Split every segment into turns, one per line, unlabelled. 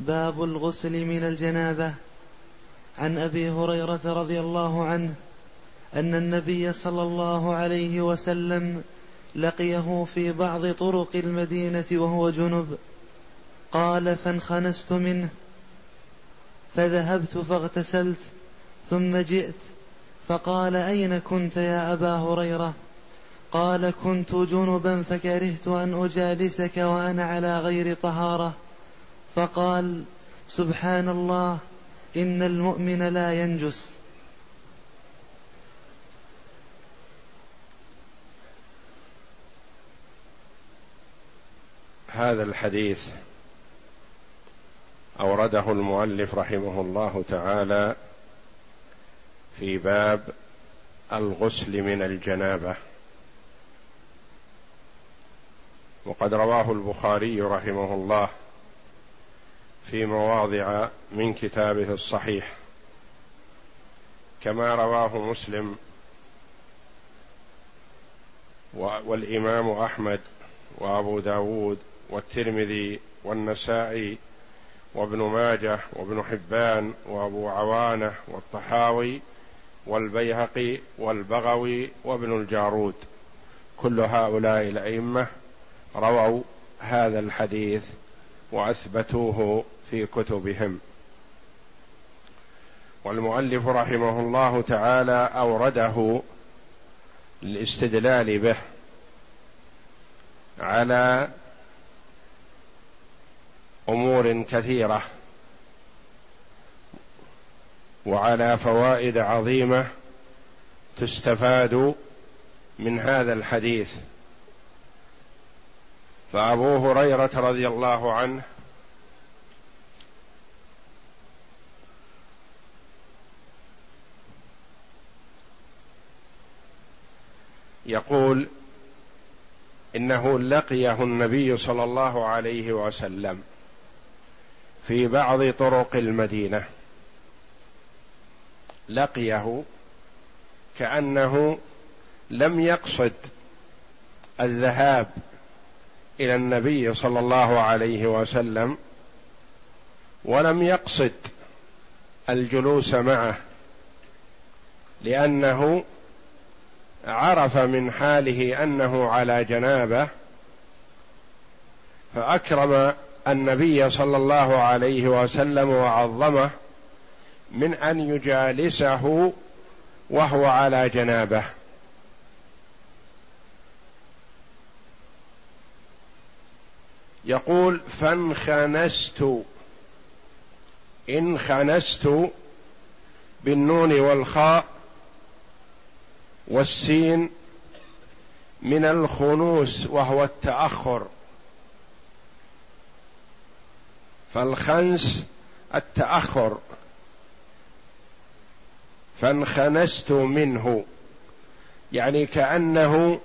باب الغسل من الجنابة. عن أبي هريرة رضي الله عنه أن النبي صلى الله عليه وسلم لقيه في بعض طرق المدينة وهو جنب. قال فانخنست منه فذهبت فاغتسلت ثم جئت فقال أين كنت يا أبا هريرة؟ قال كنت جنبا فكرهت أن أجالسك وأنا على غير طهارة. فقال سبحان الله إن المؤمن لا ينجس.
هذا الحديث أورده المؤلف رحمه الله تعالى في باب الغسل من الجنابة. وقد رواه البخاري رحمه الله في مواضع من كتابه الصحيح كما رواه مسلم والإمام أحمد وأبو داود والترمذي والنسائي وابن ماجه وابن حبان وأبو عوانة والطحاوي والبيهقي والبغوي وابن الجارود. كل هؤلاء الأئمة رووا هذا الحديث وأثبتوه في كتبهم. والمؤلف رحمه الله تعالى أورده للاستدلال به على أمور كثيرة وعلى فوائد عظيمة تستفاد من هذا الحديث. فأبو هريرة رضي الله عنه يقول إنه لقيه النبي صلى الله عليه وسلم في بعض طرق المدينة. لقيه كأنه لم يقصد الذهاب إلى النبي صلى الله عليه وسلم ولم يقصد الجلوس معه لأنه عرف من حاله أنه على جنابة فأكرم النبي صلى الله عليه وسلم وعظمه من أن يجالسه وهو على جنابة. يقول فانخنست انخنست بالنون والخاء والسين من الخنوس وهو التأخر. فالخنس التأخر. فانخنست منه. يعني كأنه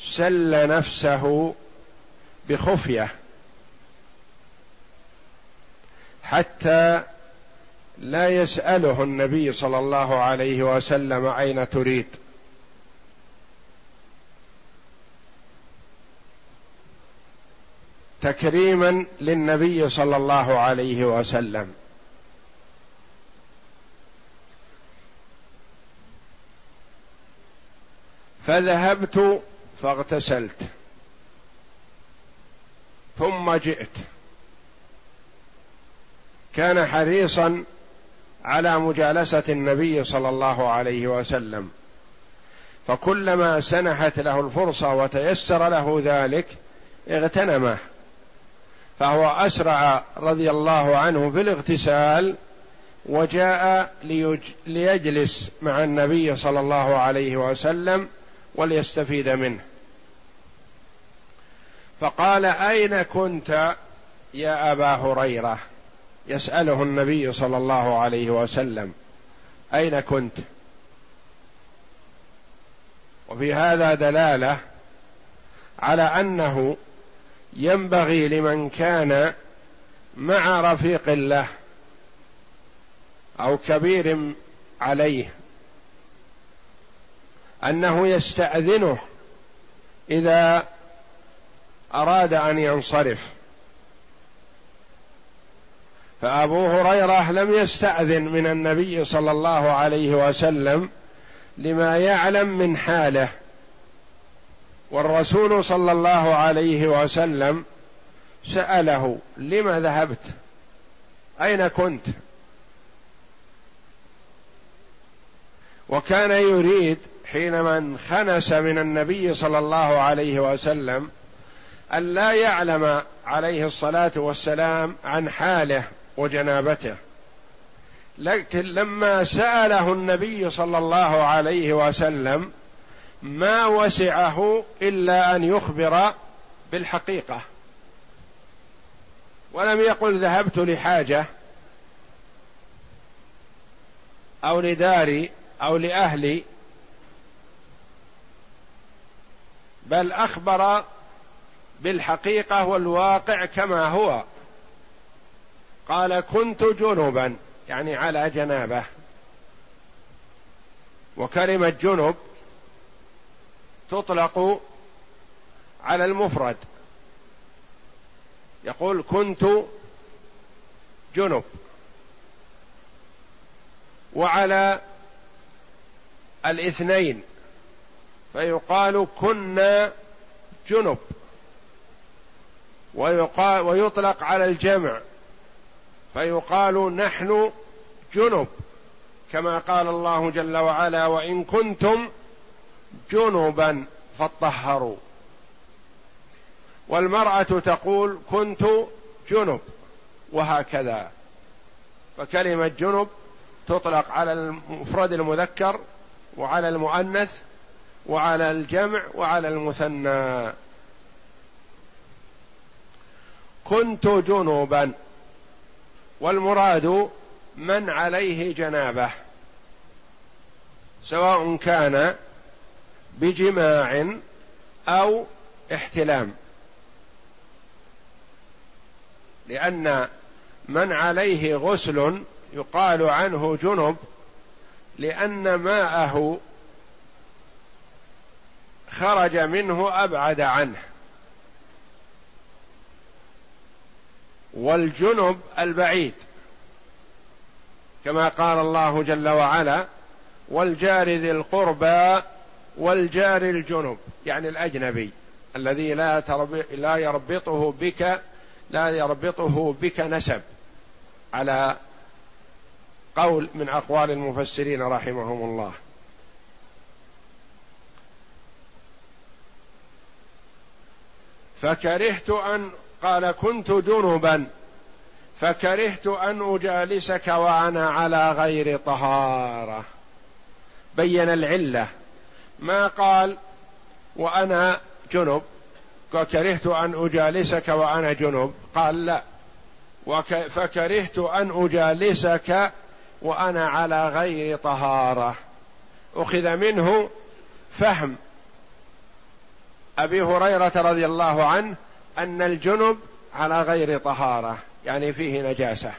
سل نفسه بخفية. حتى لا يسأله النبي صلى الله عليه وسلم أين تريد. تكريما للنبي صلى الله عليه وسلم. فذهبت فاغتسلت. ثم جئت. كان حريصا على مجالسة النبي صلى الله عليه وسلم. فكلما سنحت له الفرصة وتيسر له ذلك اغتنمه. فهو أسرع رضي الله عنه في الاغتسال وجاء ليجلس مع النبي صلى الله عليه وسلم وليستفيد منه. فقال أين كنت يا أبا هريرة؟ يسأله النبي صلى الله عليه وسلم أين كنت؟ وفي هذا دلالة على أنه ينبغي لمن كان مع رفيق له أو كبير عليه أنه يستأذنه إذا أراد أن ينصرف. فأبو هريرة لم يستأذن من النبي صلى الله عليه وسلم لما يعلم من حاله. والرسول صلى الله عليه وسلم سأله لم ذهبت؟ أين كنت? وكان يريد حينما انخنس من النبي صلى الله عليه وسلم أن لا يعلم عليه الصلاة والسلام عن حاله وجنابته. لكن لما سأله النبي صلى الله عليه وسلم ما وسعه إلا أن يخبر بالحقيقة. ولم يقل ذهبت لحاجة أو لداري أو لأهلي بل أخبر بالحقيقة والواقع كما هو. قال كنت جنبا يعني على جنابة. وكلمة جنب تطلق على المفرد. يقول كنت جنب. وعلى الاثنين. فيقال كنا جنب. ويقال ويطلق على الجمع. فيقال نحن جنب. كما قال الله جل وعلا وإن كنتم جنبا فطهروا والمرأة تقول كنت جنب وهكذا. فكلمة جنب تطلق على المفرد المذكر وعلى المؤنث وعلى الجمع وعلى المثنى. كنت جنوبا والمراد من عليه جنابه. سواء كان بجماع أو احتلام. لأن من عليه غسل يقال عنه جنب لأن ماءه خرج منه أبعد عنه. والجنب البعيد كما قال الله جل وعلا والجار ذي القربى والجار الجنب يعني الأجنبي الذي لا لا يربطه بك لا يربطه بك نسب على قول من أقوال المفسرين رحمهم الله. فكرهت ان قال كنت جنبا فكرهت أن أجالسك وأنا على غير طهارة. بين العلة ما قال وأنا جنب فكرهت أن أجالسك وأنا جنب. قال لا. فكرهت أن أجالسك وأنا على غير طهارة. أخذ منه فهم. أبي هريرة رضي الله عنه أن الجنب على غير طهارة يعني فيه نجاسة.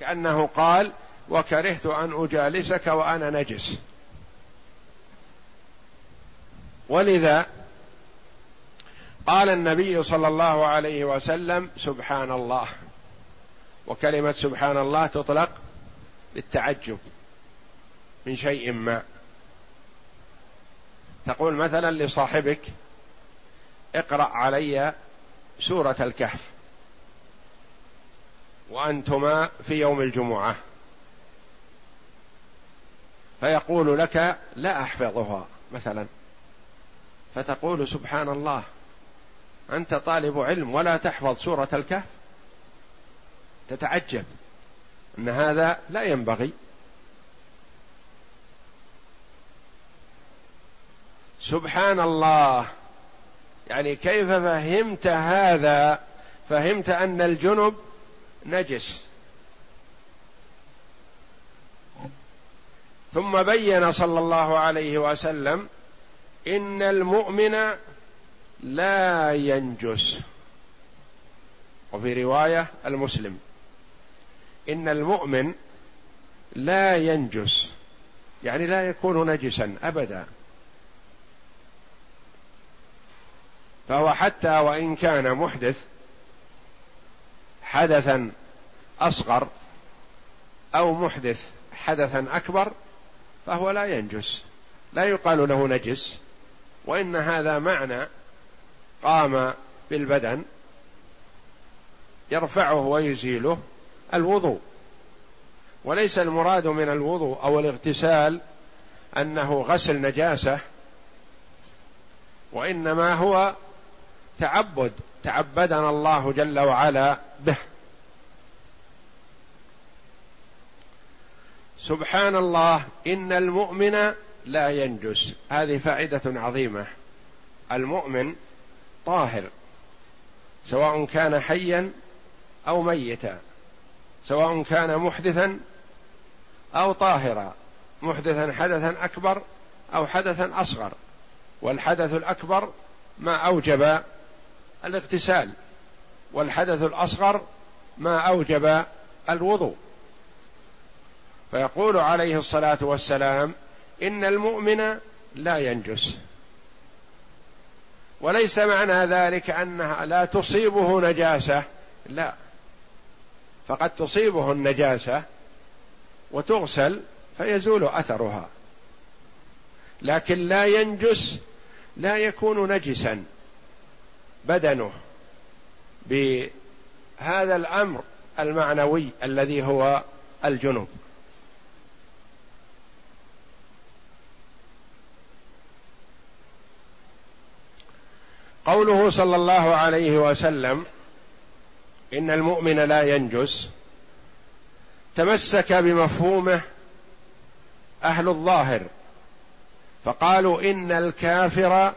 كأنه قال وكرهت أن أجالسك وأنا نجس. ولذا قال النبي صلى الله عليه وسلم سبحان الله وكلمة سبحان الله تطلق للتعجب من شيء ما. تقول مثلا لصاحبك اقرأ علي سورة الكهف. وأنتما في يوم الجمعة. فيقول لك لا أحفظها مثلا. فتقول سبحان الله أنت طالب علم ولا تحفظ سورة الكهف؟ تتعجب أن هذا لا ينبغي. سبحان الله يعني كيف فهمت هذا؟ فهمت أن الجنب نجس. ثم بين صلى الله عليه وسلم إن المؤمن لا ينجس. وفي رواية المسلم إن المؤمن لا ينجس يعني لا يكون نجسا ابدا. فهو حتى وإن كان محدث حدثا أصغر أو محدث حدثا أكبر فهو لا ينجس لا يقال له نجس وإن هذا معنى قام بالبدن يرفعه ويزيله الوضوء. وليس المراد من الوضوء أو الاغتسال أنه غسل نجاسة وإنما هو تعبد تعبدنا الله جل وعلا به. سبحان الله إن المؤمن لا ينجس. هذه فائدة عظيمة. المؤمن طاهر سواء كان حيا أو ميتا سواء كان محدثا أو طاهرا محدثا حدثا أكبر أو حدثا أصغر. والحدث الأكبر ما أوجب الاغتسال والحدث الأصغر ما أوجب الوضوء. فيقول عليه الصلاة والسلام إن المؤمن لا ينجس. وليس معنى ذلك أنها لا تصيبه نجاسة لا. فقد تصيبه النجاسة وتغسل فيزول أثرها. لكن لا ينجس لا يكون نجسا بدنه بهذا الأمر المعنوي الذي هو الجنوب. قوله صلى الله عليه وسلم إن المؤمن لا ينجس تمسك بمفهومه أهل الظاهر فقالوا إن الكافر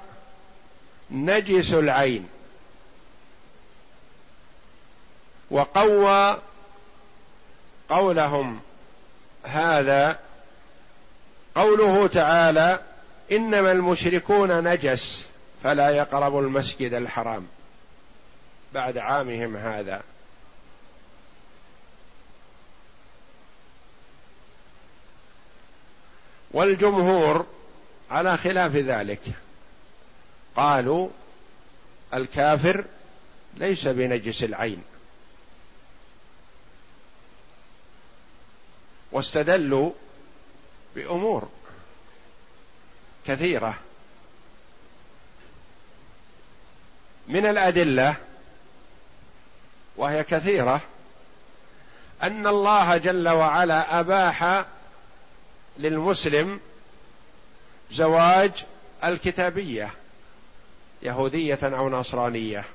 نجس العين وقوى قولهم هذا قوله تعالى إنما المشركون نجس. فلا يقربوا المسجد الحرام بعد عامهم هذا. والجمهور على خلاف ذلك قالوا الكافر ليس بنجس العين. واستدلوا بأمور كثيرة. من الأدلة وهي كثيرة أن الله جل وعلا أباح للمسلم زواج الكتابية يهودية أو نصرانية.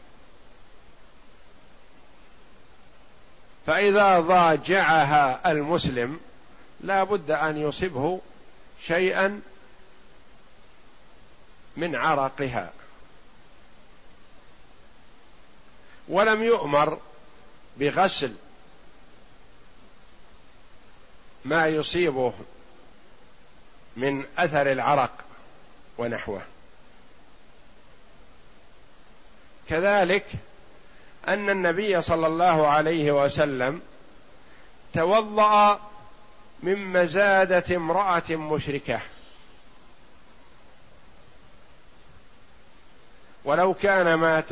فإذا ضاجعها المسلم لا بد أن يصبه شيئا من عرقها. ولم يؤمر بغسل ما يصيبه من أثر العرق ونحوه. كذلك أن النبي صلى الله عليه وسلم توضأ من مزادة امرأة مشركة. ولو كان ما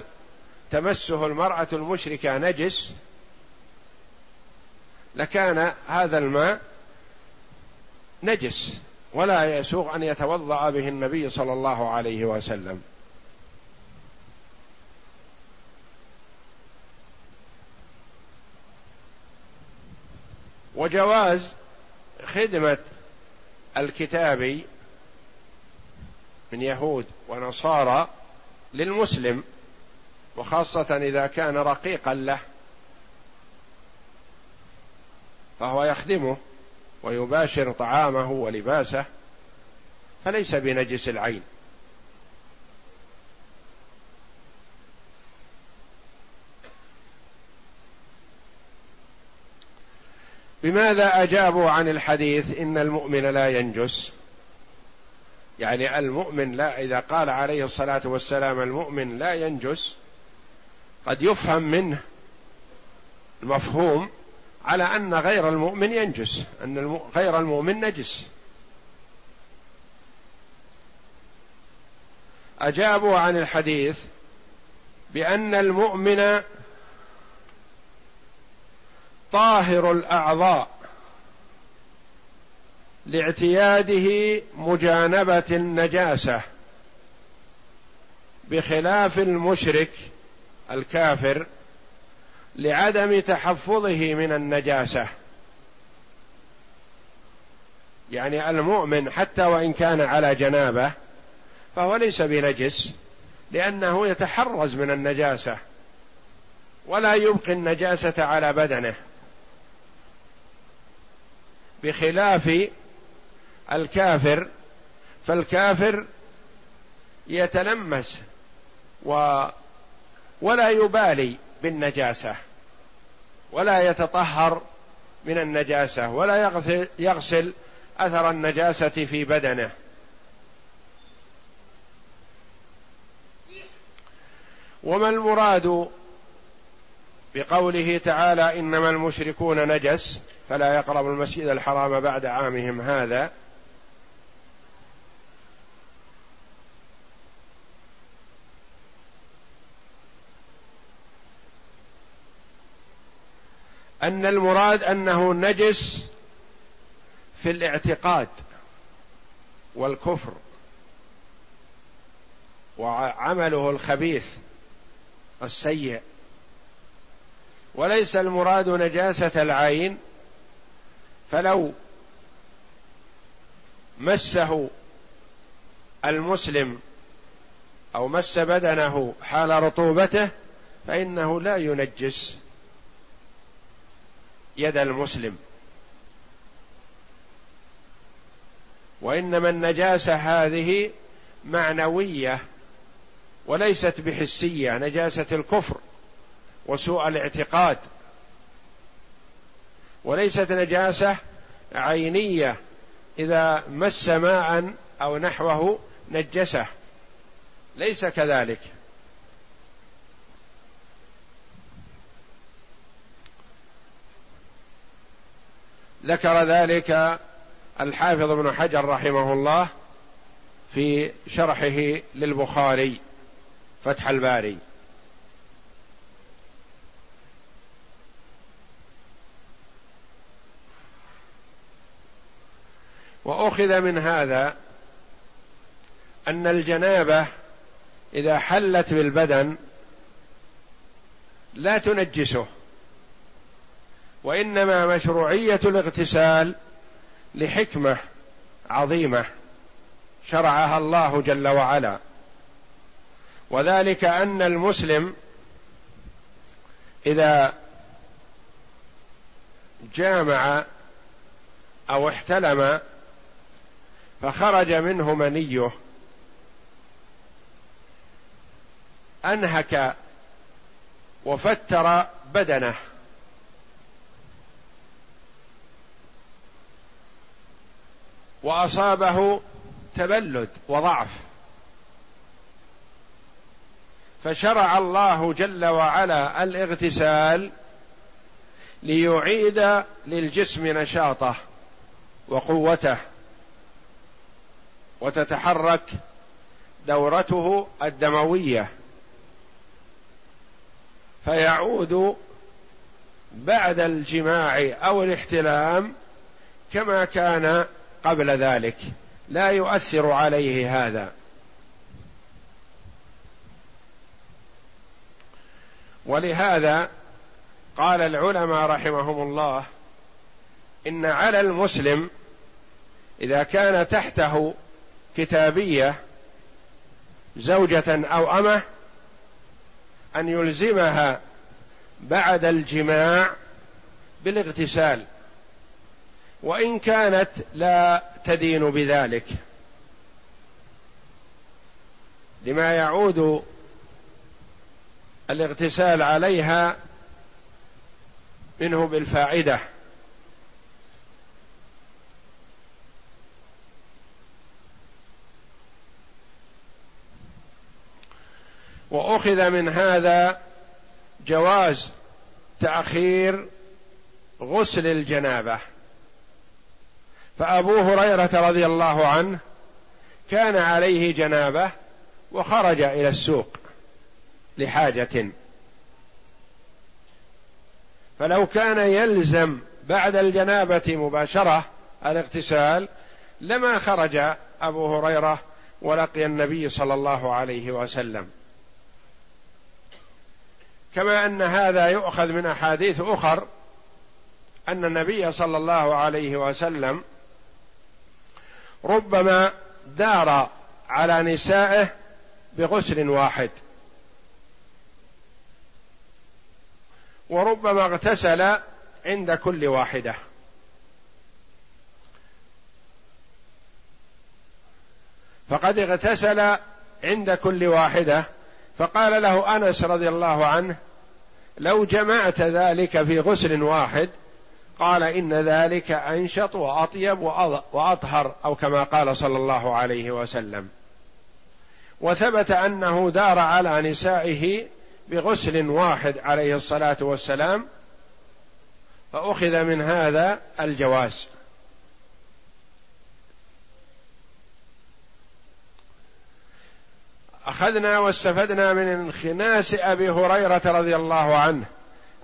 تمسه المرأة المشركة نجس لكان هذا الماء نجس ولا يسوغ أن يتوضأ به النبي صلى الله عليه وسلم. وجواز خدمة الكتابي من يهود ونصارى للمسلم. وخاصة إذا كان رقيقا له فهو يخدمه ويباشر طعامه ولباسه فليس بنجس العين. بماذا أجابوا عن الحديث إن المؤمن لا ينجس؟ يعني المؤمن لا إذا قال عليه الصلاة والسلام المؤمن لا ينجس قد يفهم منه المفهوم على أن غير المؤمن ينجس أن غير المؤمن نجس. أجابوا عن الحديث بأن المؤمن طاهر الأعضاء لاعتياده مجانبة النجاسة بخلاف المشرك الكافر لعدم تحفظه من النجاسة. يعني المؤمن حتى وإن كان على جنابة فهو ليس بنجس لأنه يتحرز من النجاسة ولا يبقي النجاسة على بدنه. بخلاف الكافر فالكافر يتلمس و ولا يبالي بالنجاسة ولا يتطهر من النجاسة ولا يغسل, أثر النجاسة في بدنه. وما المراد بقوله تعالى إنما المشركون نجس؟ فلا يقرب المسجد الحرام بعد عامهم هذا. أن المراد أنه نجس في الاعتقاد والكفر وعمله الخبيث السيء. وليس المراد نجاسة العين فلو مسه المسلم أو مس بدنه حال رطوبته فإنه لا ينجس. يد المسلم. وإنما النجاسة هذه معنوية وليست بحسية نجاسة الكفر وسوء الاعتقاد. وليست نجاسة عينية إذا مس ماء أو نحوه نجسه. ليس كذلك. ذكر ذلك الحافظ ابن حجر رحمه الله في شرحه للبخاري فتح الباري. وأخذ من هذا أن الجنابة إذا حلت بالبدن لا تنجسه. وإنما مشروعية الاغتسال لحكمة عظيمة شرعها الله جل وعلا. وذلك أن المسلم إذا جامع أو احتلم فخرج منه منيه أنهك وفتر بدنه. وأصابه تبلد وضعف. فشرع الله جل وعلا الاغتسال ليعيد للجسم نشاطه وقوته وتتحرك دورته الدموية. فيعود بعد الجماع أو الاحتلام كما كان قبل ذلك. لا يؤثر عليه هذا. ولهذا قال العلماء رحمهم الله إن على المسلم إذا كان تحته كتابية زوجة أو أمة أن يلزمها بعد الجماع بالاغتسال. وإن كانت لا تدين بذلك. لما يعود الاغتسال عليها منه بالفاعدة. وأخذ من هذا جواز تأخير غسل الجنابة. فأبو هريرة رضي الله عنه كان عليه جنابة وخرج إلى السوق لحاجة. فلو كان يلزم بعد الجنابة مباشرة الاغتسال لما خرج أبو هريرة ولقي النبي صلى الله عليه وسلم. كما أن هذا يؤخذ من أحاديث أخر أن النبي صلى الله عليه وسلم ربما دار على نسائه بغسل واحد. وربما اغتسل عند كل واحدة. فقد اغتسل عند كل واحدة. فقال له أنس رضي الله عنه لو جمعت ذلك في غسل واحد قال إن ذلك أنشط وأطيب وأطهر أو كما قال صلى الله عليه وسلم. وثبت أنه دار على نسائه بغسل واحد عليه الصلاة والسلام فأخذ من هذا الجواز. أخذنا واستفدنا من انخناس أبي هريرة رضي الله عنه.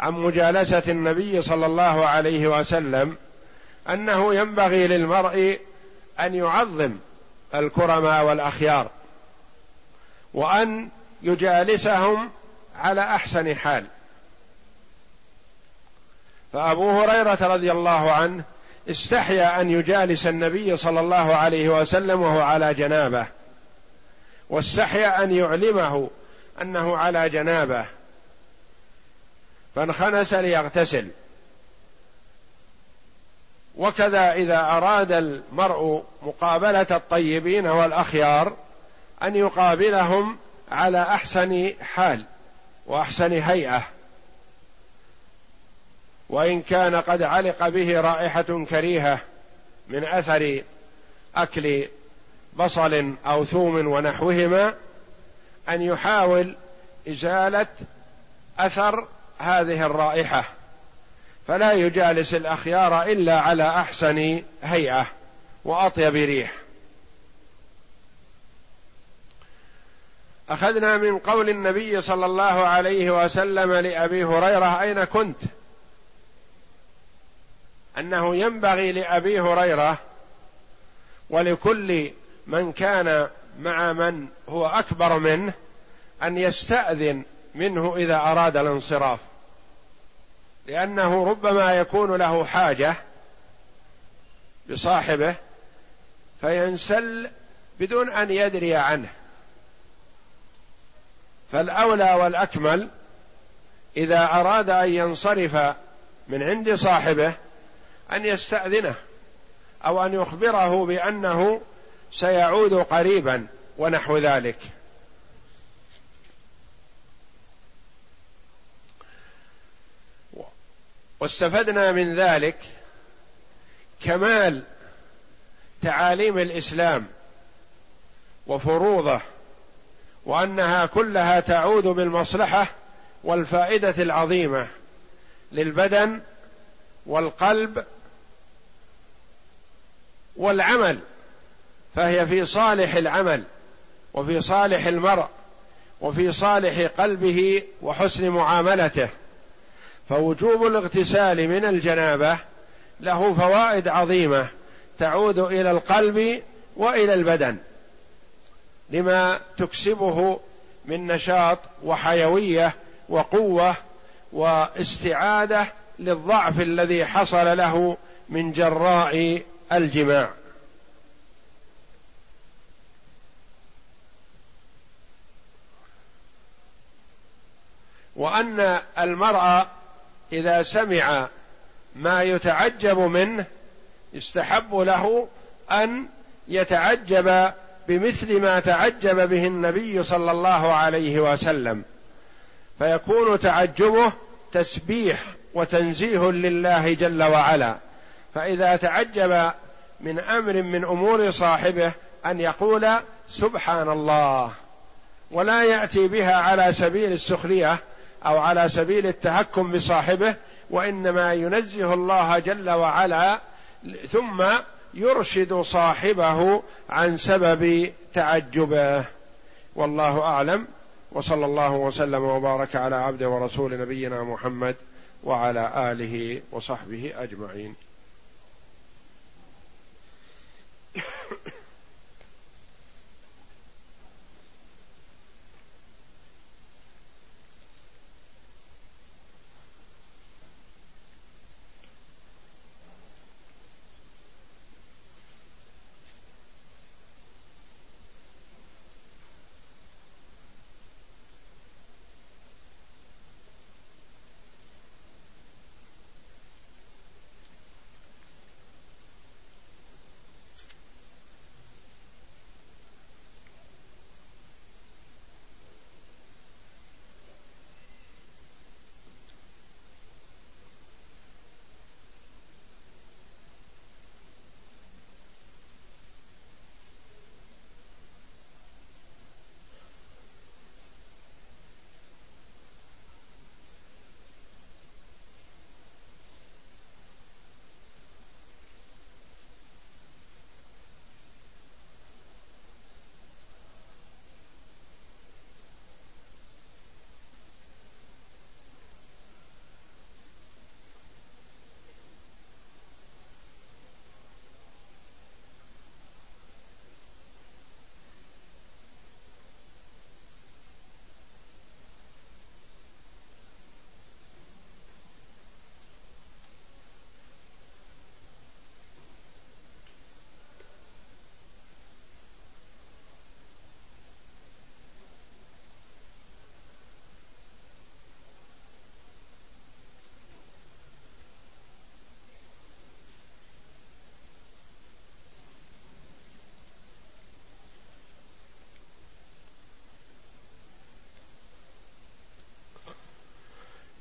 عن مجالسة النبي صلى الله عليه وسلم أنه ينبغي للمرء أن يعظم الكرماء والأخيار وأن يجالسهم على أحسن حال. فأبو هريرة رضي الله عنه استحيا أن يجالس النبي صلى الله عليه وسلم وهو على جنابه واستحيا أن يعلمه أنه على جنابه. فانخنس ليغتسل وكذا إذا أراد المرء مقابلة الطيبين والأخيار أن يقابلهم على أحسن حال وأحسن هيئة. وإن كان قد علق به رائحة كريهة من أثر أكل بصل أو ثوم ونحوهما أن يحاول إزالة أثر هذه الرائحة فلا يجالس الأخيار إلا على أحسن هيئة وأطيب ريح. أخذنا من قول النبي صلى الله عليه وسلم لأبي هريرة أين كنت؟ أنه ينبغي لأبي هريرة ولكل من كان مع من هو أكبر منه أن يستأذن منه إذا أراد الانصراف. لأنه ربما يكون له حاجة بصاحبه فينسل بدون أن يدري عنه. فالأولى والأكمل إذا أراد أن ينصرف من عند صاحبه أن يستأذنه أو أن يخبره بأنه سيعود قريبا ونحو ذلك. واستفدنا من ذلك كمال تعاليم الإسلام وفروضه وأنها كلها تعود بالمصلحة والفائدة العظيمة للبدن والقلب والعمل فهي في صالح العمل وفي صالح المرء وفي صالح قلبه وحسن معاملته. فوجوب الاغتسال من الجنابة له فوائد عظيمة تعود إلى القلب وإلى البدن لما تكسبه من نشاط وحيوية وقوة واستعادة للضعف الذي حصل له من جراء الجماع. وأن المرء إذا سمع ما يتعجب منه يستحب له أن يتعجب بمثل ما تعجب به النبي صلى الله عليه وسلم. فيكون تعجبه تسبيح وتنزيه لله جل وعلا. فإذا تعجب من أمر من أمور صاحبه أن يقول سبحان الله ولا يأتي بها على سبيل السخرية أو على سبيل التهكم بصاحبه وإنما ينزه الله جل وعلا ثم يرشد صاحبه عن سبب تعجبه. والله أعلم. وصلى الله وسلم وبارك على عبد ورسول نبينا محمد وعلى آله وصحبه أجمعين.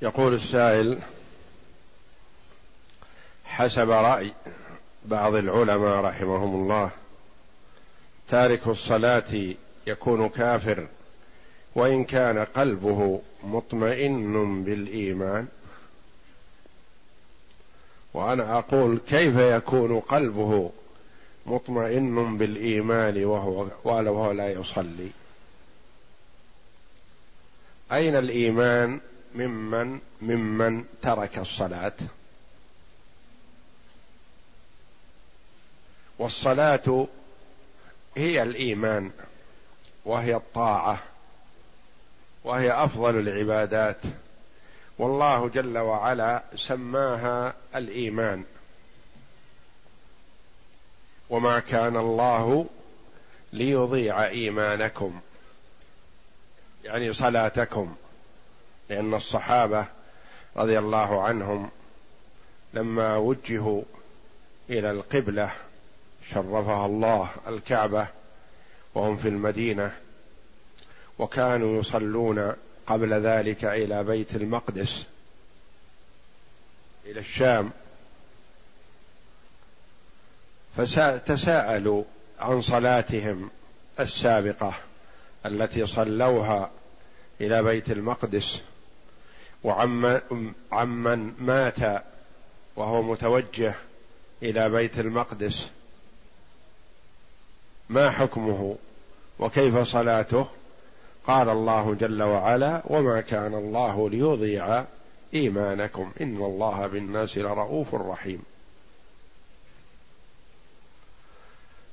يقول السائل حسب رأي بعض العلماء رحمهم الله تارك الصلاة يكون كافر وإن كان قلبه مطمئن بالإيمان. وأنا أقول كيف يكون قلبه مطمئن بالإيمان وهو وهو لا يصلي؟ أين الإيمان؟ ممن ممن ترك الصلاة. والصلاة هي الإيمان وهي الطاعة وهي أفضل العبادات. والله جل وعلا سماها الإيمان. وما كان الله ليضيع إيمانكم يعني صلاتكم. لأن الصحابة رضي الله عنهم لما وجهوا إلى القبلة شرفها الله الكعبة وهم في المدينة وكانوا يصلون قبل ذلك إلى بيت المقدس إلى الشام. فتساءلوا عن صلاتهم السابقة التي صلوها إلى بيت المقدس. وعمن عمن مات وهو متوجه إلى بيت المقدس. ما حكمه وكيف صلاته؟ قال الله جل وعلا وما كان الله ليضيع إيمانكم. إن الله بالناس لرؤوف رحيم.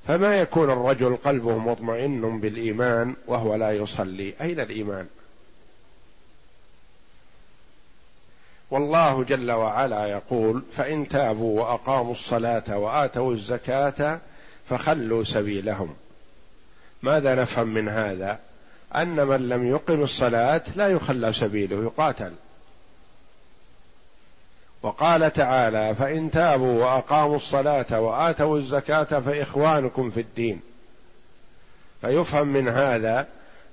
فما يكون الرجل قلبه مطمئن بالإيمان وهو لا يصلي؟ أين الإيمان؟ والله جل وعلا يقول فإن تابوا وأقاموا الصلاة وآتوا الزكاة فخلوا سبيلهم. ماذا نفهم من هذا؟ أن من لم يقم الصلاة لا يخلى سبيله يقاتل. وقال تعالى فإن تابوا وأقاموا الصلاة وآتوا الزكاة فإخوانكم في الدين. فيفهم من هذا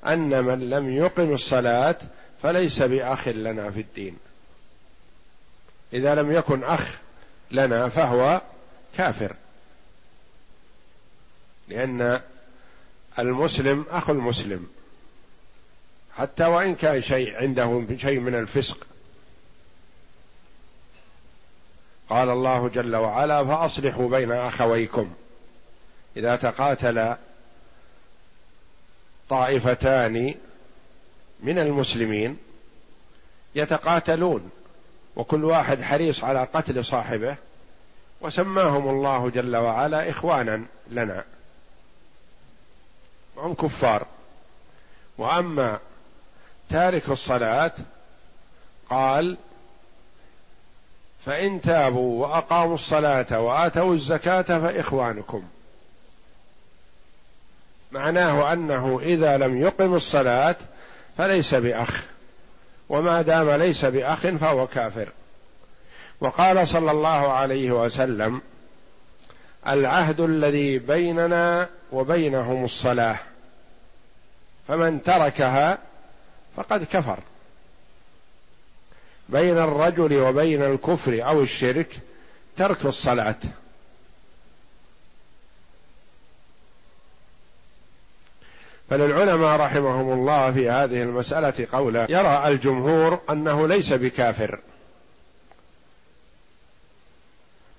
أن من لم يقم الصلاة فليس بأخ لنا في الدين. إذا لم يكن أخ لنا فهو كافر. لأن المسلم أخو المسلم. حتى وإن كان شيء عندهم شيء من الفسق. قال الله جل وعلا فأصلحوا بين أخويكم. إذا تقاتل طائفتان من المسلمين يتقاتلون. وكل واحد حريص على قتل صاحبه وسماهم الله جل وعلا إخوانا لنا. هم كفار. وأما تارك الصلاة قال فإن تابوا وأقاموا الصلاة وآتوا الزكاة فإخوانكم. معناه أنه إذا لم يقم الصلاة فليس بأخ. وما دام ليس بأخ فهو كافر. وقال صلى الله عليه وسلم العهد الذي بيننا وبينهم الصلاة فمن تركها فقد كفر. بين الرجل وبين الكفر أو الشرك ترك الصلاة. فللعلماء رحمهم الله في هذه المسألة قولا. يرى الجمهور أنه ليس بكافر.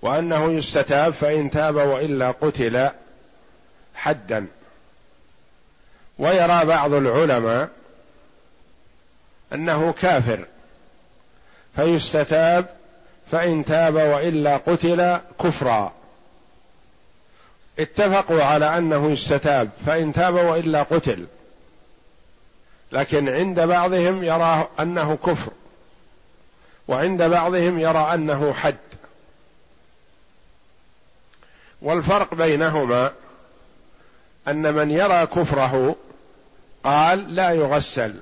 وأنه يستتاب فإن تاب وإلا قتل حدا. ويرى بعض العلماء أنه كافر. فيستتاب فإن تاب وإلا قتل كفرا. اتفقوا على أنه يستتاب فإن تاب وإلا قتل. لكن عند بعضهم يرى أنه كفر وعند بعضهم يرى أنه حد. والفرق بينهما أن من يرى كفره قال لا يغسل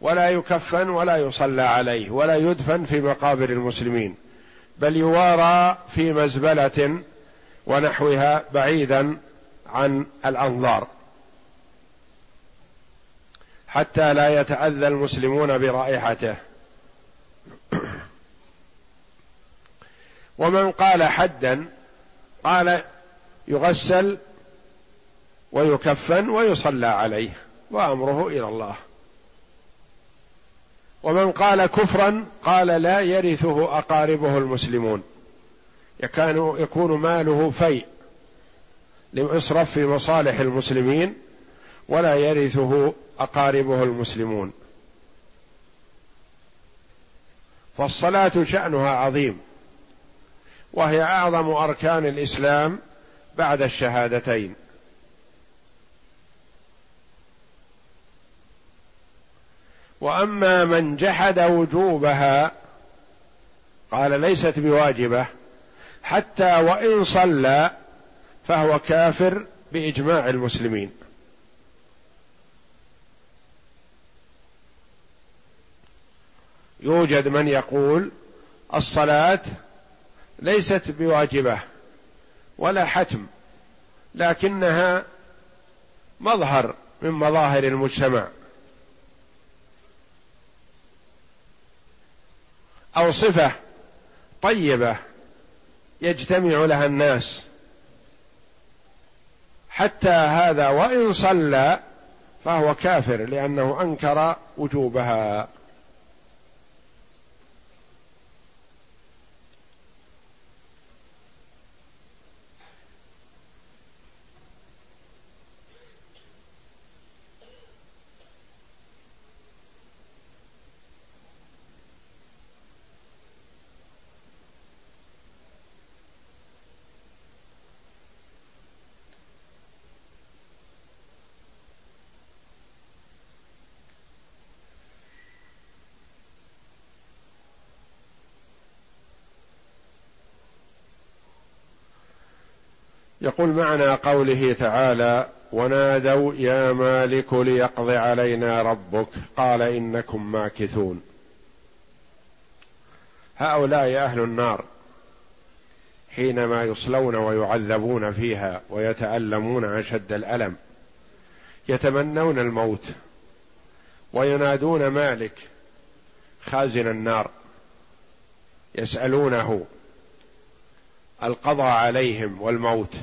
ولا يكفن ولا يصلى عليه ولا يدفن في مقابر المسلمين بل يوارى في مزبلة ونحوها بعيدا عن الأنظار. حتى لا يتأذى المسلمون برائحته. ومن قال حدا قال يغسل ويكفن ويصلى عليه وأمره إلى الله. ومن قال كفرا قال لا يرثه أقاربه المسلمون. يكون يكون ماله فيء ليصرف في مصالح المسلمين ولا يرثه أقاربه المسلمون. فالصلاة شأنها عظيم وهي أعظم أركان الإسلام بعد الشهادتين. وأما من جحد وجوبها قال ليست بواجبة حتى وإن صلى فهو كافر بإجماع المسلمين. يوجد من يقول الصلاة ليست بواجبة ولا حتم لكنها مظهر من مظاهر المجتمع. أو صفة طيبة يجتمع لها الناس. حتى هذا وإن صلى فهو كافر لأنه أنكر وجوبها. يقول معنى قوله تعالى ونادوا يا مالك ليقض علينا ربك قال إنكم ماكثون هؤلاء أهل النار حينما يصلون ويعذبون فيها ويتألمون أشد الألم يتمنون الموت وينادون مالك خازن النار يسألونه القضاء عليهم والموت.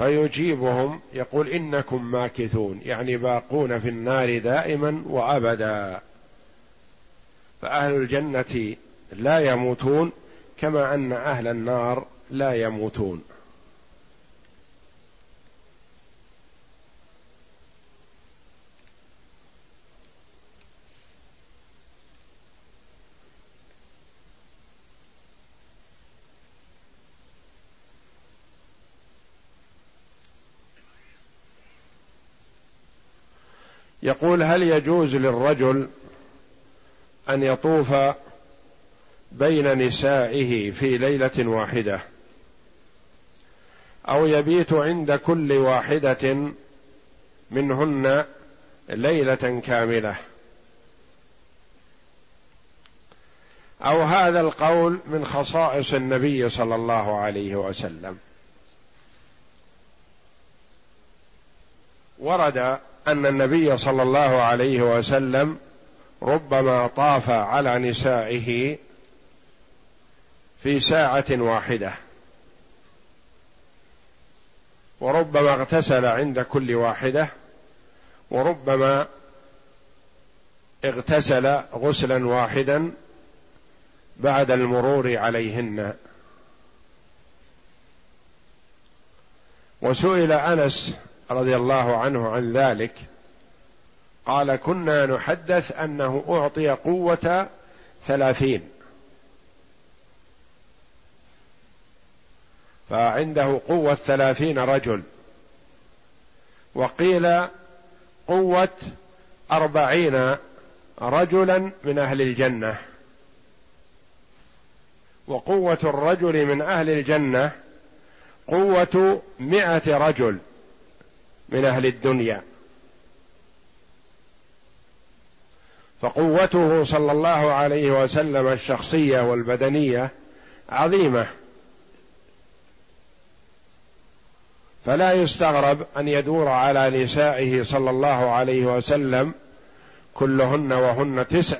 فيجيبهم يقول إنكم ماكثون يعني باقون في النار دائما وأبدا. فأهل الجنة لا يموتون كما أن أهل النار لا يموتون. يقول هل يجوز للرجل أن يطوف بين نسائه في ليلة واحدة أو يبيت عند كل واحدة منهن ليلة كاملة؟ أو هذا القول من خصائص النبي صلى الله عليه وسلم. ورد أن النبي صلى الله عليه وسلم ربما طاف على نسائه في ساعة واحدة. وربما اغتسل عند كل واحدة وربما اغتسل غسلا واحدا بعد المرور عليهن. وسئل أنس رضي الله عنه عن ذلك قال كنا نحدث أنه أعطي قوة ثلاثين. فعنده قوة ثلاثين رجل. وقيل قوة أربعين رجلا من أهل الجنة. وقوة الرجل من أهل الجنة قوة مائه رجل. من أهل الدنيا. فقوته صلى الله عليه وسلم الشخصية والبدنية عظيمة. فلا يستغرب أن يدور على نسائه صلى الله عليه وسلم كلهن وهن تسع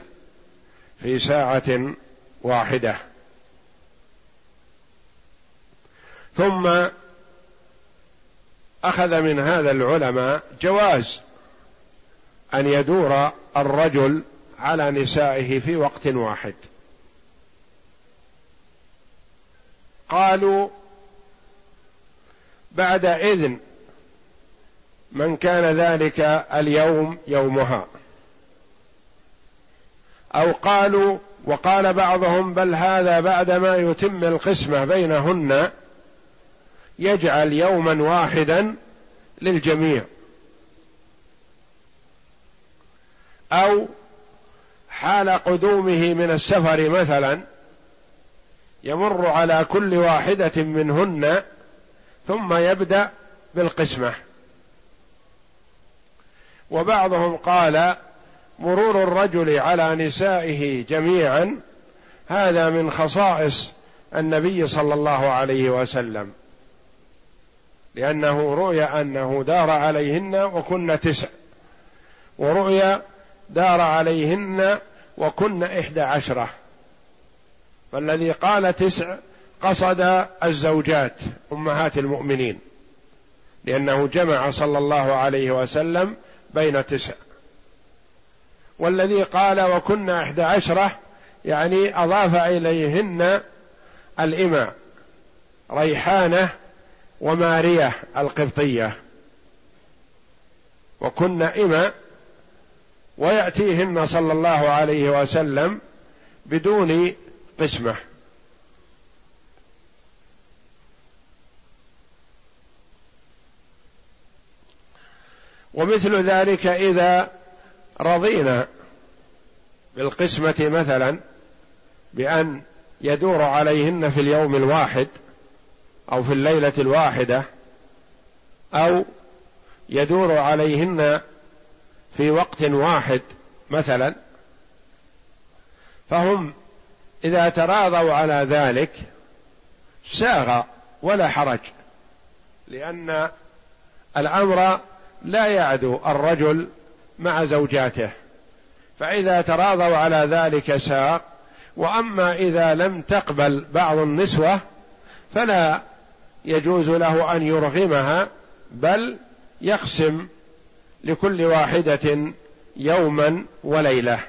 في ساعة واحدة. ثم أخذ من هذا العلماء جواز أن يدور الرجل على نسائه في وقت واحد. قالوا بعد إذن من كان ذلك اليوم يومها. أو قالوا وقال بعضهم بل هذا بعدما يتم القسمة بينهن يجعل يوما واحدا للجميع. أو حال قدومه من السفر مثلا يمر على كل واحدة منهن ثم يبدأ بالقسمة. وبعضهم قال مرور الرجل على نسائه جميعا هذا من خصائص النبي صلى الله عليه وسلم. لأنه رؤي أنه دار عليهن وكن تسع. ورؤيا دار عليهن وكن إحدى عشرة. فالذي قال تسع قصد الزوجات أمهات المؤمنين. لأنه جمع صلى الله عليه وسلم بين تسع. والذي قال وكن إحدى عشرة يعني أضاف إليهن الإماء ريحانة ومارية القبطية. وكن إما ويأتيهن صلى الله عليه وسلم بدون قسمة. ومثل ذلك إذا رضينا بالقسمة مثلا بأن يدور عليهن في اليوم الواحد أو في الليلة الواحدة أو يدور عليهن في وقت واحد مثلا. فهم إذا تراضوا على ذلك ساغ ولا حرج لأن الأمر لا يعدو الرجل مع زوجاته. فإذا تراضوا على ذلك ساق وأما إذا لم تقبل بعض النسوة فلا يجوز له أن يرغمها بل يقسم لكل واحدة يوما وليلة.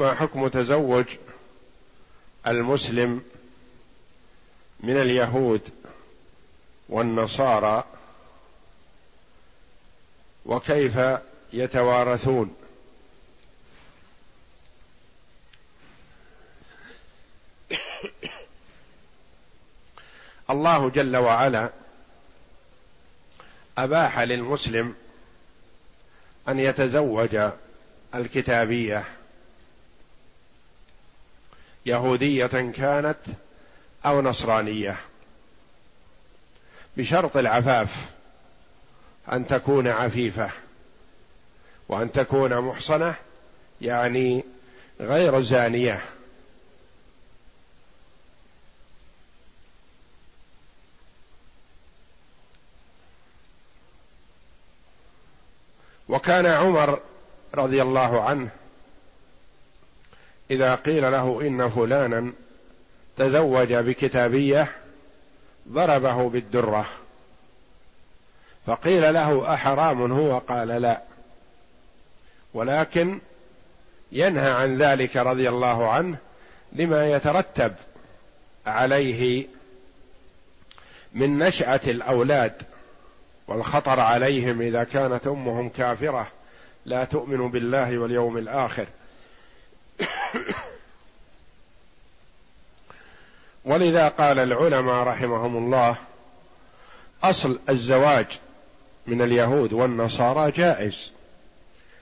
ما حكم تزوج المسلم من اليهود والنصارى وكيف يتوارثون؟ الله جل وعلا أباح للمسلم أن يتزوج الكتابية يهودية كانت أو نصرانية. بشرط العفاف أن تكون عفيفة وأن تكون محصنة يعني غير زانية. وكان عمر رضي الله عنه إذا قيل له إن فلانا تزوج بكتابية ضربه بالدرة. فقيل له أحرام هو؟ قال لا. ولكن ينهى عن ذلك رضي الله عنه لما يترتب عليه من نشأة الأولاد والخطر عليهم إذا كانت أمهم كافرة لا تؤمن بالله واليوم الآخر. ولذا قال العلماء رحمهم الله أصل الزواج من اليهود والنصارى جائز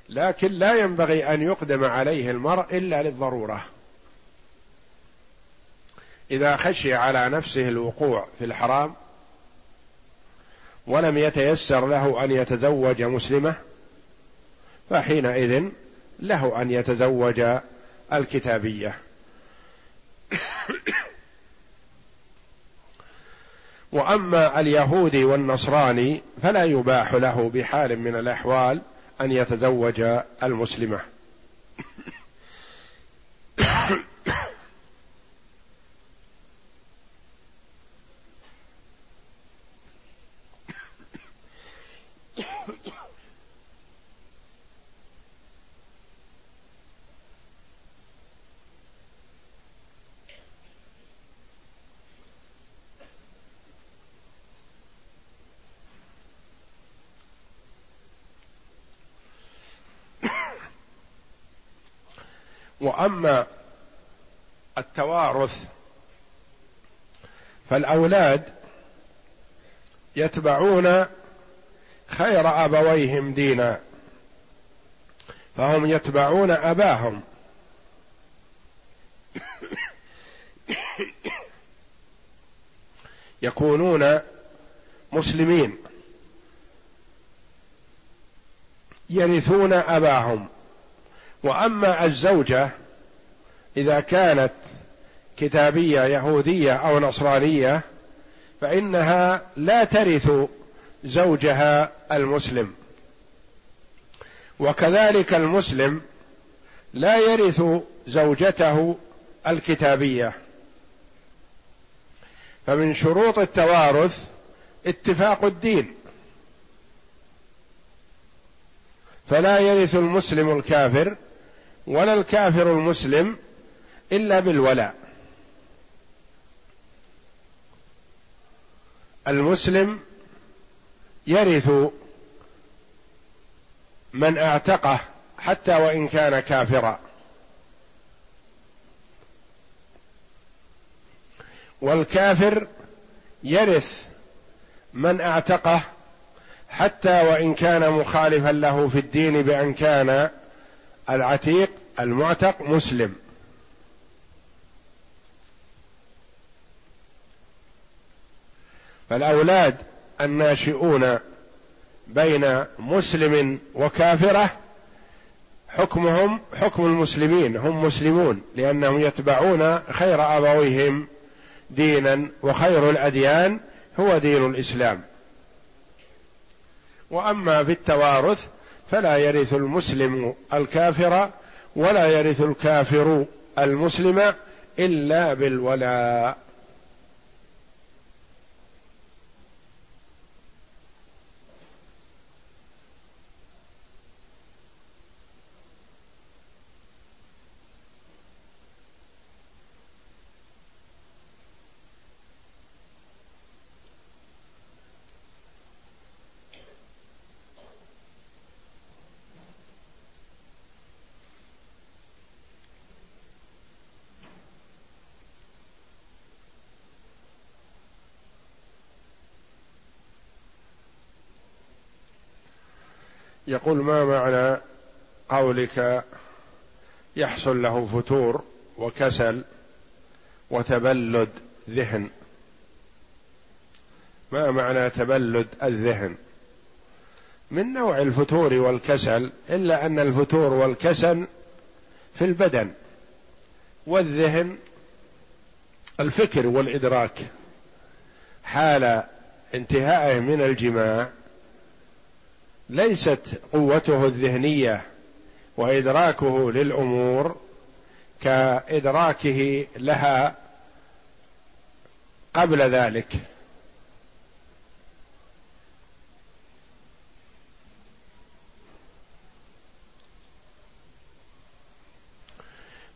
لكن لا ينبغي أن يقدم عليه المرء إلا للضرورة. إذا خشي على نفسه الوقوع في الحرام ولم يتيسر له أن يتزوج مسلمة فحينئذ له أن يتزوج الكتابية. وأما اليهودي والنصراني فلا يباح له بحال من الأحوال أن يتزوج المسلمة. وأما التوارث فالأولاد يتبعون خير أبويهم دينا فهم يتبعون أباهم. يكونون مسلمين يرثون أباهم. وأما الزوجة إذا كانت كتابية يهودية أو نصرانية فإنها لا ترث زوجها المسلم. وكذلك المسلم لا يرث زوجته الكتابية. فمن شروط التوارث اتفاق الدين. فلا يرث المسلم الكافر ولا الكافر المسلم إلا بالولاء. المسلم يرث من اعتقه حتى وإن كان كافرا. والكافر يرث من اعتقه حتى وإن كان مخالفا له في الدين بأن كان العتيق المعتق مسلم. فالأولاد الناشئون بين مسلم وكافرة حكمهم حكم المسلمين هم مسلمون لأنهم يتبعون خير ابويهم دينا وخير الأديان هو دين الإسلام. وأما في التوارث فلا يرث المسلم الكافر ولا يرث الكافر المسلم إلا بالولاء. يقول ما معنى قولك يحصل له فتور وكسل وتبلد ذهن؟ ما معنى تبلد الذهن؟ من نوع الفتور والكسل إلا أن الفتور والكسل في البدن والذهن الفكر والإدراك حال انتهائه من الجماع ليست قوته الذهنية وإدراكه للأمور كإدراكه لها قبل ذلك.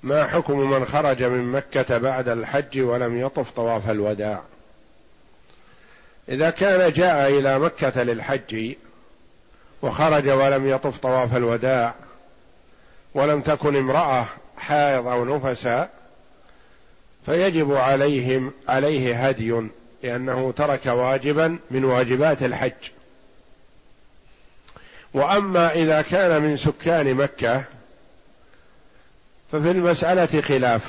ما حكم من خرج من مكة بعد الحج ولم يطف طواف الوداع؟ إذا كان جاء إلى مكة للحج وخرج ولم يطف طواف الوداع ولم تكن امرأة حائض أو نفسا فيجب عليهم عليه هدي لأنه ترك واجبا من واجبات الحج. وأما إذا كان من سكان مكة ففي المسألة خلاف.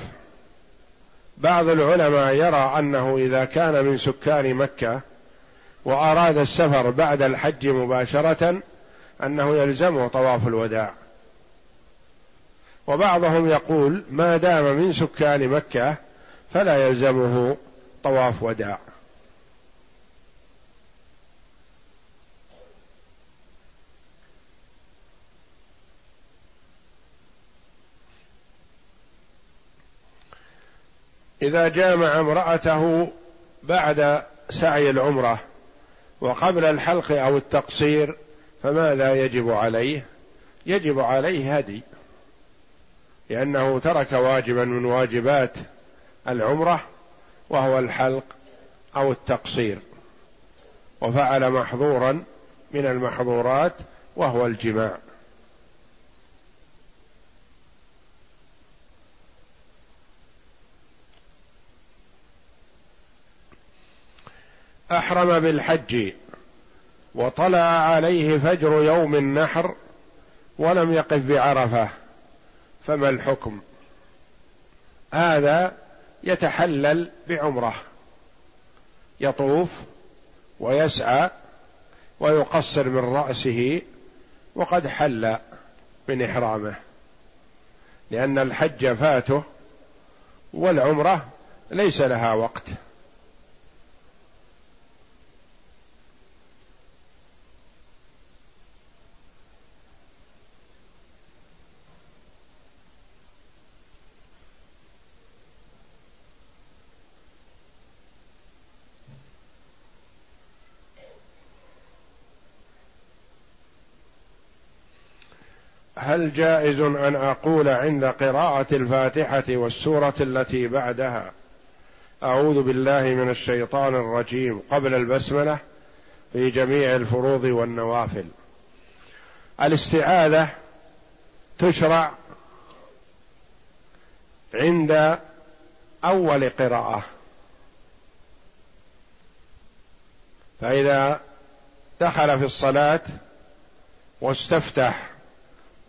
بعض العلماء يرى أنه إذا كان من سكان مكة وأراد السفر بعد الحج مباشرة أنه يلزمه طواف الوداع. وبعضهم يقول ما دام من سكان مكة فلا يلزمه طواف وداع. إذا جامع امرأته بعد سعي العمرة وقبل الحلق أو التقصير فماذا يجب عليه؟ يجب عليه هدي لأنه ترك واجبا من واجبات العمرة وهو الحلق أو التقصير وفعل محظورا من المحظورات وهو الجماع. أحرم بالحج وطلع عليه فجر يوم النحر ولم يقف بعرفة. فما الحكم؟ هذا يتحلل بعمرة. يطوف ويسعى ويقصر من رأسه وقد حل من إحرامه. لأن الحج فاته والعمرة ليس لها وقت. هل جائز أن أقول عند قراءة الفاتحة والسورة التي بعدها أعوذ بالله من الشيطان الرجيم قبل البسملة في جميع الفروض والنوافل؟ الاستعاذة تشرع عند أول قراءة. فإذا دخل في الصلاة واستفتح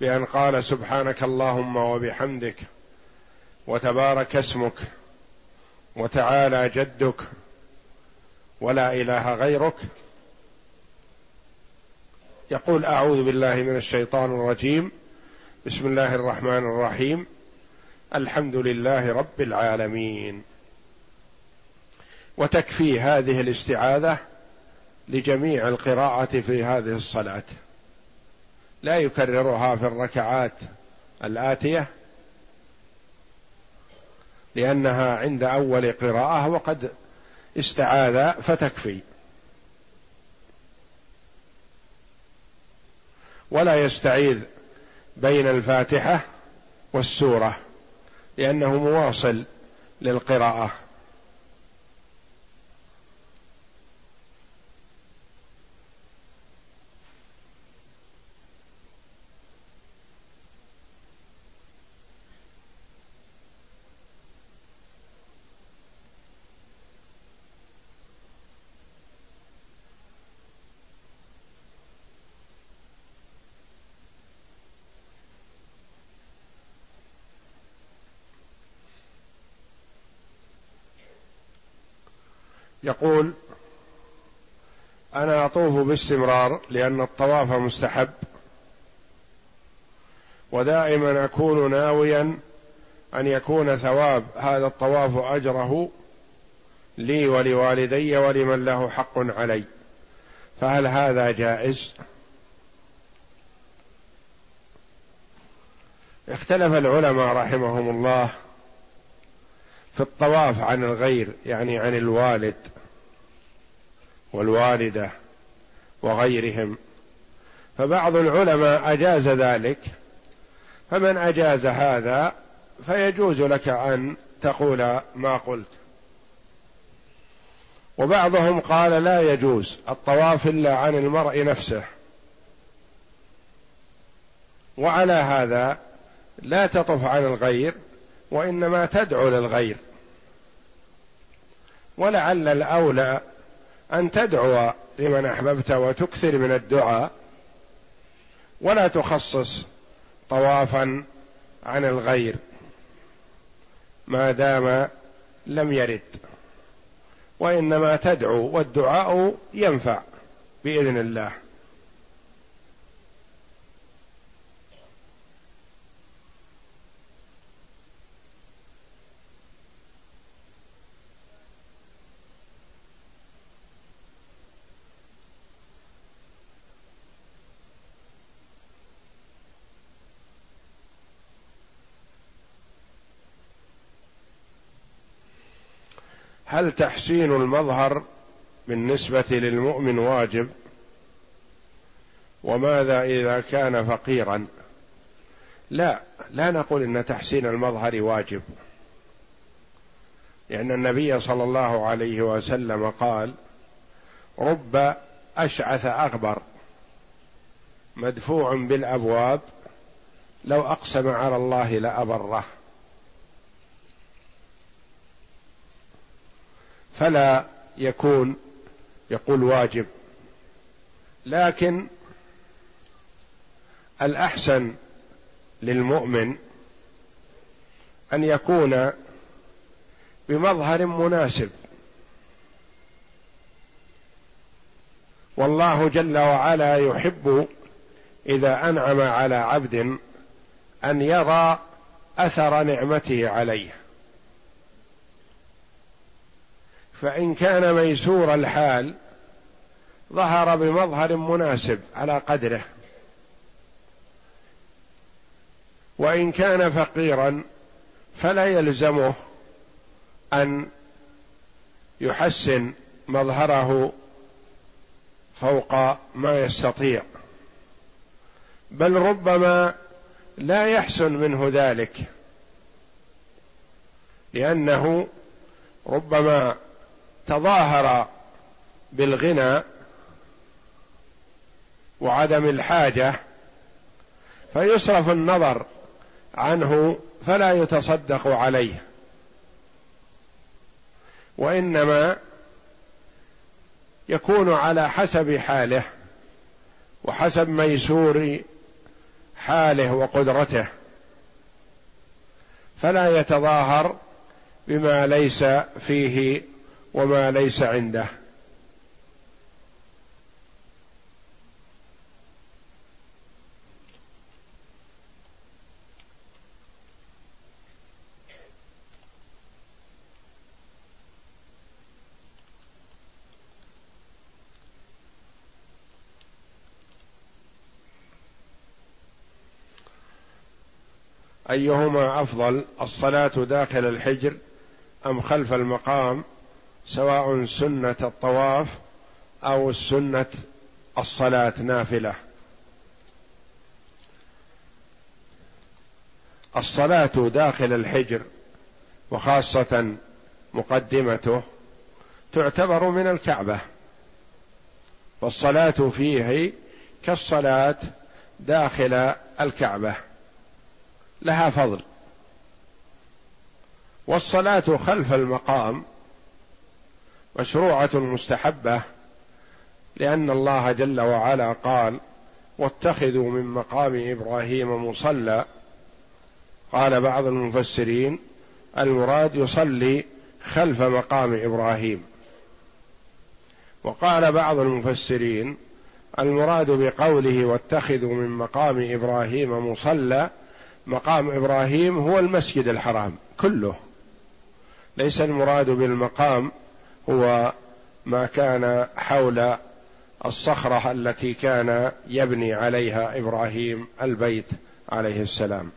بأن قال سبحانك اللهم وبحمدك وتبارك اسمك وتعالى جدك ولا إله غيرك. يقول أعوذ بالله من الشيطان الرجيم. بسم الله الرحمن الرحيم. الحمد لله رب العالمين. وتكفي هذه الاستعاذة لجميع القراءة في هذه الصلاة. لا يكررها في الركعات الآتية لأنها عند أول قراءة وقد استعاذ فتكفي. ولا يستعيذ بين الفاتحة والسورة لأنه مواصل للقراءة. يقول أنا أطوف باستمرار لأن الطواف مستحب ودائما أكون ناويا أن يكون ثواب هذا الطواف أجره لي ولوالدي ولمن له حق علي فهل هذا جائز؟ اختلف العلماء رحمهم الله في الطواف عن الغير يعني عن الوالد. والوالدة وغيرهم. فبعض العلماء أجاز ذلك فمن أجاز هذا فيجوز لك أن تقول ما قلت. وبعضهم قال لا يجوز الطواف إلا عن المرء نفسه. وعلى هذا لا تطف عن الغير وإنما تدعو للغير. ولعل الأولى أن تدعو لمن أحببت وتكثر من الدعاء ولا تخصص طوافا عن الغير ما دام لم يرد وإنما تدعو والدعاء ينفع بإذن الله. هل تحسين المظهر بالنسبة للمؤمن واجب؟ وماذا إذا كان فقيرا؟ لا لا نقول إن تحسين المظهر واجب. لأن النبي صلى الله عليه وسلم قال رب أشعث أغبر مدفوع بالأبواب لو أقسم على الله لأبره. فلا يكون يقول واجب. لكن الأحسن للمؤمن أن يكون بمظهر مناسب. والله جل وعلا يحب إذا أنعم على عبد أن يرى أثر نعمته عليه. فإن كان ميسور الحال ظهر بمظهر مناسب على قدره. وإن كان فقيرا فلا يلزمه أن يحسن مظهره فوق ما يستطيع. بل ربما لا يحسن منه ذلك لأنه ربما تظاهر بالغنى وعدم الحاجة فيصرف النظر عنه فلا يتصدق عليه. وإنما يكون على حسب حاله وحسب ميسور حاله وقدرته. فلا يتظاهر بما ليس فيه وما ليس عنده. أيهما أفضل الصلاة داخل الحجر أم خلف المقام سواء سنة الطواف أو سنة الصلاة نافلة. الصلاة داخل الحجر وخاصة مقدمته تعتبر من الكعبة والصلاة فيه كالصلاة داخل الكعبة لها فضل. والصلاة خلف المقام مشروعة مستحبة لأن الله جل وعلا قال واتخذوا من مقام إبراهيم مصلى. قال بعض المفسرين المراد يصلي خلف مقام إبراهيم. وقال بعض المفسرين المراد بقوله واتخذوا من مقام إبراهيم مصلى مقام إبراهيم هو المسجد الحرام كله ليس المراد بالمقام هو ما كان حول الصخرة التي كان يبني عليها إبراهيم البيت عليه السلام.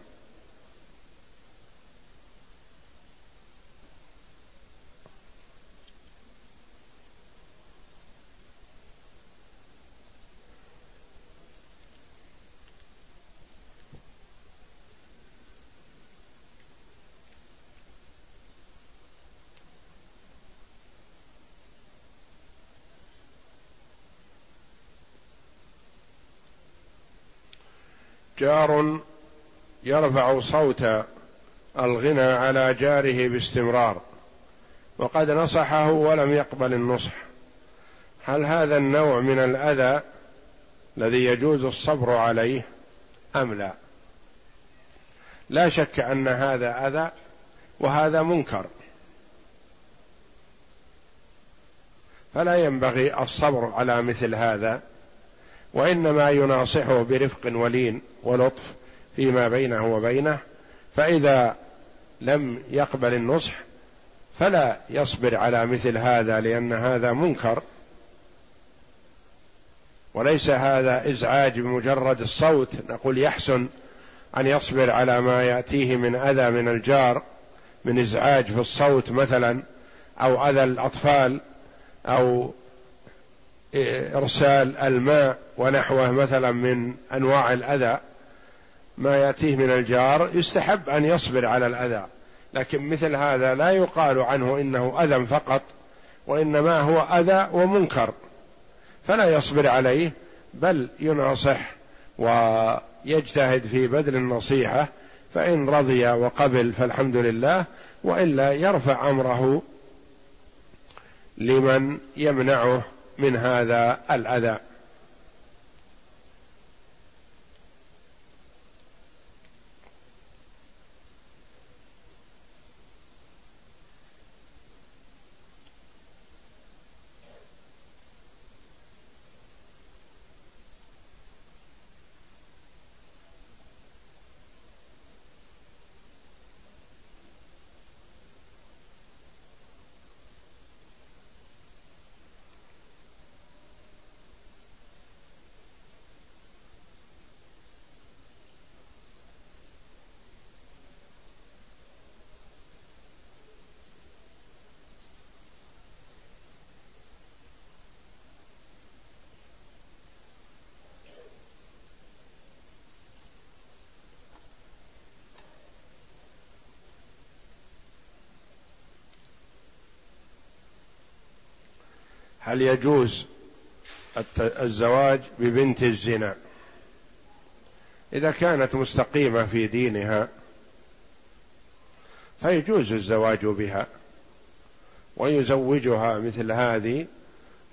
جار يرفع صوت الغنى على جاره باستمرار وقد نصحه ولم يقبل النصح. هل هذا النوع من الأذى الذي يجوز الصبر عليه أم لا؟ لا شك أن هذا أذى وهذا منكر. فلا ينبغي الصبر على مثل هذا. وإنما يناصحه برفق ولين ولطف فيما بينه وبينه فإذا لم يقبل النصح فلا يصبر على مثل هذا لأن هذا منكر. وليس هذا إزعاج بمجرد الصوت نقول يحسن أن يصبر على ما يأتيه من أذى من الجار من إزعاج في الصوت مثلا أو أذى الأطفال أو إرسال الماء ونحوه مثلا من أنواع الأذى ما يأتيه من الجار يستحب أن يصبر على الأذى. لكن مثل هذا لا يقال عنه إنه أذى فقط وإنما هو أذى ومنكر. فلا يصبر عليه بل يناصح ويجتهد في بذل النصيحة فإن رضي وقبل فالحمد لله وإلا يرفع أمره لمن يمنعه من هذا الأذى. هل يجوز الزواج ببنت الزنا؟ إذا كانت مستقيمة في دينها فيجوز الزواج بها ويزوجها مثل هذه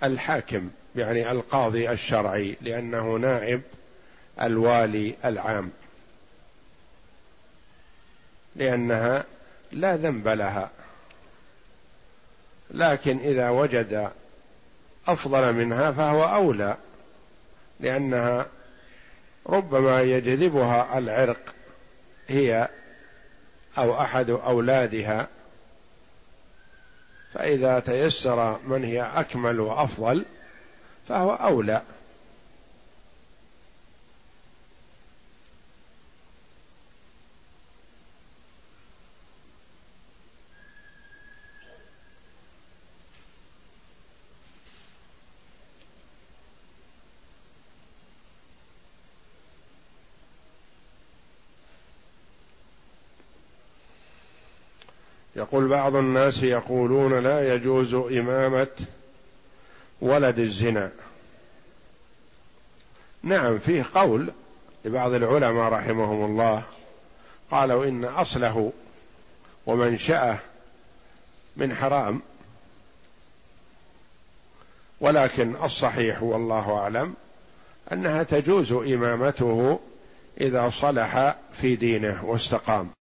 الحاكم يعني القاضي الشرعي لأنه نائب الوالي العام. لأنها لا ذنب لها. لكن إذا وجد أفضل منها فهو أولى لأنها ربما يجذبها العرق هي أو أحد أولادها. فإذا تيسر من هي أكمل وأفضل فهو أولى. يقول بعض الناس يقولون لا يجوز إمامة ولد الزنا. نعم فيه قول لبعض العلماء رحمهم الله. قالوا إن أصله ومنشأه من حرام ولكن الصحيح والله أعلم أنها تجوز إمامته إذا صلح في دينه واستقام.